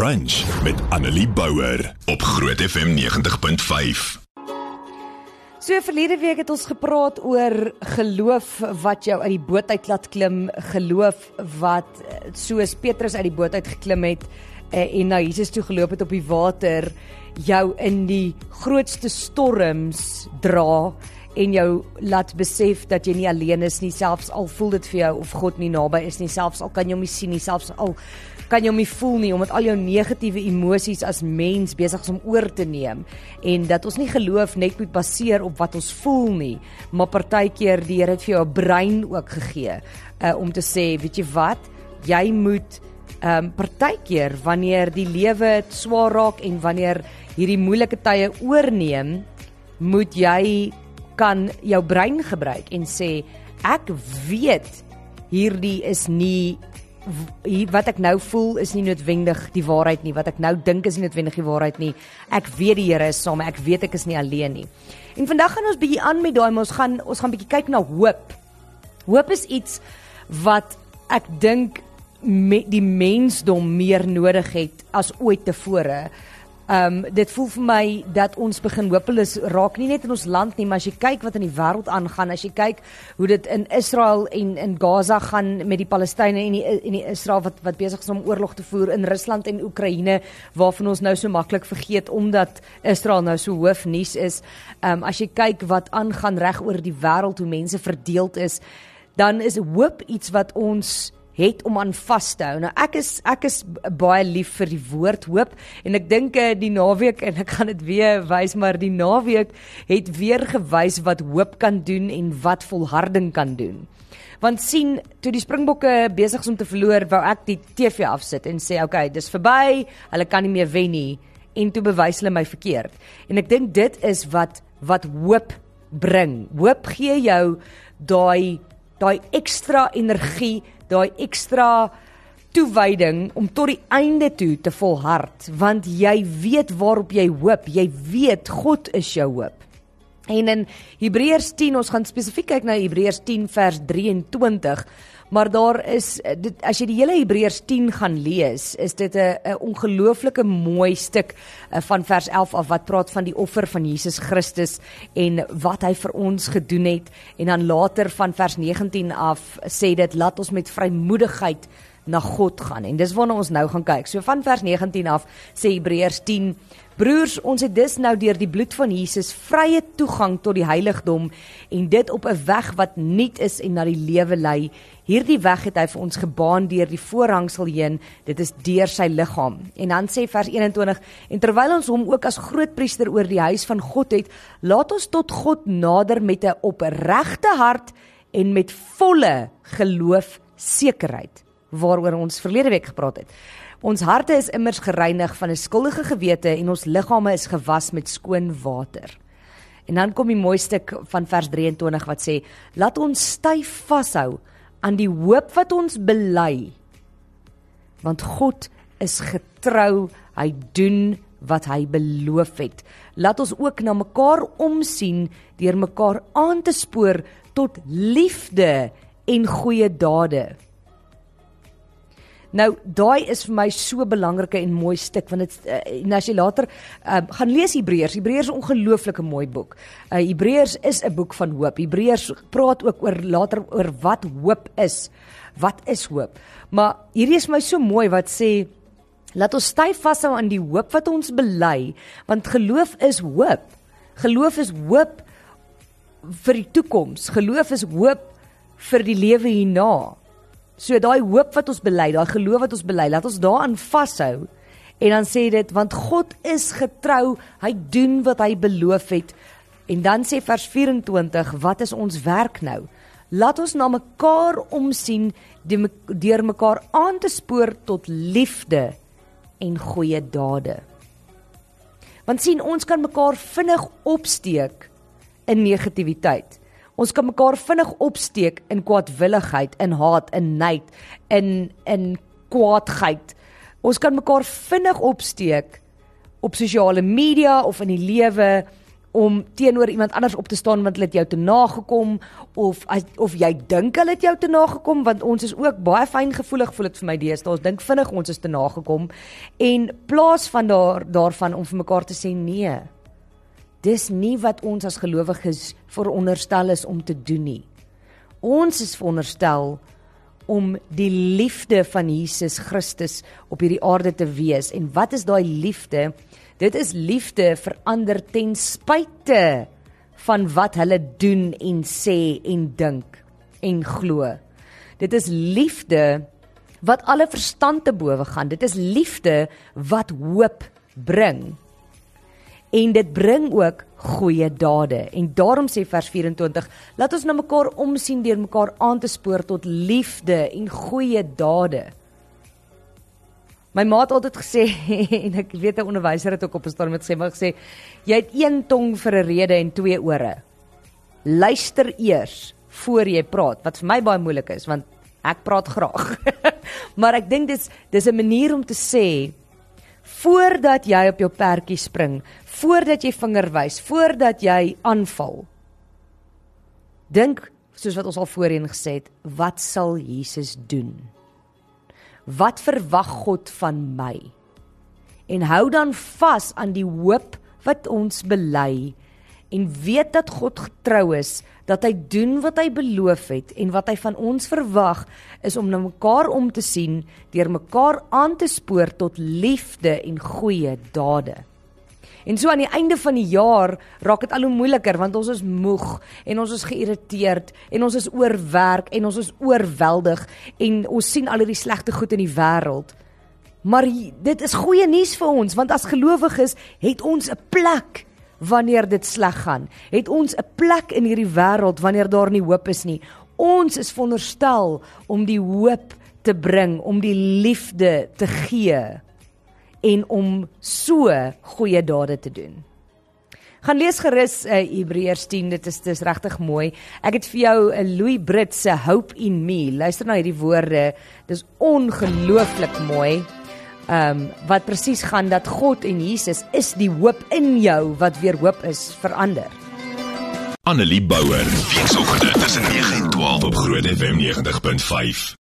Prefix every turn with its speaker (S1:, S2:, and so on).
S1: Brunch met Annelie Bouwer op Groot FM 90.5.
S2: So verlede week het ons gepraat oor geloof wat jou uit die boot uit laat klim, geloof wat eh, soos Petrus uit die boot uit geklim het eh, en na Jesus toe geloop het op die water, jou in die grootste storms dra en jou laat besef dat jy nie alleen is nie selfs al voel dit vir jou of God nie naby is nie selfs al kan jy hom nie sien nie selfs al kan jy hom nie voel nie omdat al jou negatiewe emosies as mens besig is om oor te neem en dat ons nie geloof net moet baseer op wat ons voel nie maar partykeer die Here het vir jou 'n brein ook gegee uh, om te sê weet jy wat? Jy moet ehm um, partykeer wanneer die lewe swaar raak en wanneer hierdie moeilike tye oorneem moet jy kan jou brein gebruik en sê ek weet hierdie is nie wat ek nou voel is nie noodwendig die waarheid nie. Wat ek nou dink is nie noodwendig die waarheid nie. Ek weet die Here is saam ek weet ek is nie alleen nie. En vandag gaan ons bietjie aan met daai ons gaan ons gaan bietjie kyk na hoop. Hoop is iets wat ek dink die mensdom meer nodig het as ooit tevore Ehm um, dit voel vir my dat ons begin hopeloos raak nie net in ons land nie, maar as jy kyk wat in die wêreld aangaan, as jy kyk hoe dit in Israel en in Gaza gaan met die Palestynë en die en die Israel wat wat besig is om oorlog te voer in Rusland en Oekraïne waarvan ons nou so maklik vergeet omdat Israel nou so hoof nuus is. Ehm um, as jy kyk wat aangaan reg oor die wêreld hoe mense verdeeld is, dan is hoop iets wat ons het om aan vas te hou. Nou ek is ek is baie lief vir die woord hoop en ek dink eh, die naweek en ek gaan dit weer wys maar die naweek het weer gewys wat hoop kan doen en wat volharding kan doen. Want sien, toe die Springbokke besig is om te verloor, wou ek die TV afsit en sê, "Oké, okay, dis verby. Hulle kan nie meer wen nie." En toe bewys hulle my verkeerd. En ek dink dit is wat wat hoop bring. Hoop gee jou daai daai ekstra energie daai ekstra toewyding om tot die einde toe te volhard want jy weet waarop jy hoop. Jy weet God is jou hoop. En in Hebreërs 10 ons gaan spesifiek kyk na Hebreërs 10 vers 23 maar daar is dit as jy die hele Hebreërs 10 gaan lees is dit 'n 'n ongelooflike mooi stuk eh, van vers 11 af wat praat van die offer van Jesus Christus en wat hy vir ons gedoen het en dan later van vers 19 af sê dit laat ons met vrymoedigheid na God gaan en dis waarna ons nou gaan kyk. So van vers 19 af sê Hebreërs 10 Broers, ons het dus nou deur die bloed van Jesus vrye toegang tot die heiligdom en dit op 'n weg wat nuut is en na die lewe lei. Hierdie weg het hy vir ons gebaan deur die voorhangsel heen. Dit is deur sy liggaam. En dan sê vers 21: En terwyl ons hom ook as grootpriester oor die huis van God het, laat ons tot God nader met 'n opregte hart en met volle geloof sekerheid waaroor ons verlede week gepraat het. Ons harte is immers gereinig van 'n skuldige gewete en ons liggame is gewas met skoon water. En dan kom die mooi stuk van vers 23 wat sê: "Laat ons styf vashou aan die hoop wat ons bely, want God is getrou, hy doen wat hy beloof het. Laat ons ook na mekaar omsien deur mekaar aan te spoor tot liefde en goeie dade." Nou daai is vir my so belangrike en mooi stuk want dit uh, en as jy later uh, gaan lees Hebreërs, Hebreërs is 'n ongelooflike mooi boek. Uh, Hebreërs is 'n boek van hoop. Hebreërs praat ook oor later oor wat hoop is. Wat is hoop? Maar hierdie is my so mooi wat sê laat ons styf vashou aan die hoop wat ons bely want geloof is hoop. Geloof is hoop vir die toekoms. Geloof is hoop vir die lewe hierna. So daai hoop wat ons bely, daai geloof wat ons bely, laat ons daaraan vashou. En dan sê dit want God is getrou, hy doen wat hy beloof het. En dan sê vers 24, wat is ons werk nou? Laat ons na mekaar omsien deur mekaar aan te spoor tot liefde en goeie dade. Want sien ons kan mekaar vinnig opsteek in negativiteit. Ons kan mekaar vinnig opsteek in kwaadwilligheid, in haat, in nait, in in kwaadheid. Ons kan mekaar vinnig opsteek op sosiale media of in die lewe om teenoor iemand anders op te staan want hulle het jou te nagekom of as, of jy dink hulle het jou te nagekom want ons is ook baie fyn gevoelig voel dit vir my deesdae ons dink vinnig ons is te nagekom en plaas van daar daarvan om vir mekaar te sê nee dis nie wat ons as gelowiges veronderstel is om te doen nie ons is veronderstel om die liefde van Jesus Christus op hierdie aarde te wees en wat is daai liefde Dit is liefde vir ander ten spyte van wat hulle doen en sê en dink en glo. Dit is liefde wat alle verstand te bowe gaan. Dit is liefde wat hoop bring. En dit bring ook goeie dade. En daarom sê vers 24, laat ons na mekaar omsien deur mekaar aan te spoor tot liefde en goeie dade. My ma het altyd gesê en ek weet 'n onderwyser het ook op 'n stadium met gesê maar gesê jy het een tong vir 'n rede en twee ore. Luister eers voor jy praat wat vir my baie moeilik is want ek praat graag. maar ek dink dis dis 'n manier om te sê voordat jy op jou perdjie spring, voordat jy vinger wys, voordat jy aanval. Dink soos wat ons al voorheen gesê het, wat sal Jesus doen? wat verwag God van my? En hou dan vas aan die hoop wat ons bely en weet dat God getrou is dat hy doen wat hy beloof het en wat hy van ons verwag is om na mekaar om te sien deur mekaar aan te spoor tot liefde en goeie dade. En so aan die einde van die jaar raak dit al hoe moeiliker want ons is moeg en ons is geïrriteerd en ons is oorwerk en ons is oorweldig en ons sien al hierdie slegte goed in die wêreld. Maar dit is goeie nuus vir ons want as gelowiges het ons 'n plek wanneer dit sleg gaan. Het ons 'n plek in hierdie wêreld wanneer daar nie hoop is nie. Ons is veronderstel om die hoop te bring, om die liefde te gee en om so goeie dade te doen. Gaan lees gerus uh, Hebreërs 10, dit is dis regtig mooi. Ek het vir jou 'n uh, Louis Brit se Hope in Me. Luister na hierdie woorde. Dis ongelooflik mooi. Ehm um, wat presies gaan dat God en Jesus is die hoop in jou wat weer hoop is vir ander.
S1: Annelie Bouwer, weekoggend tussen 9 en 12 op Groot FM 90.5.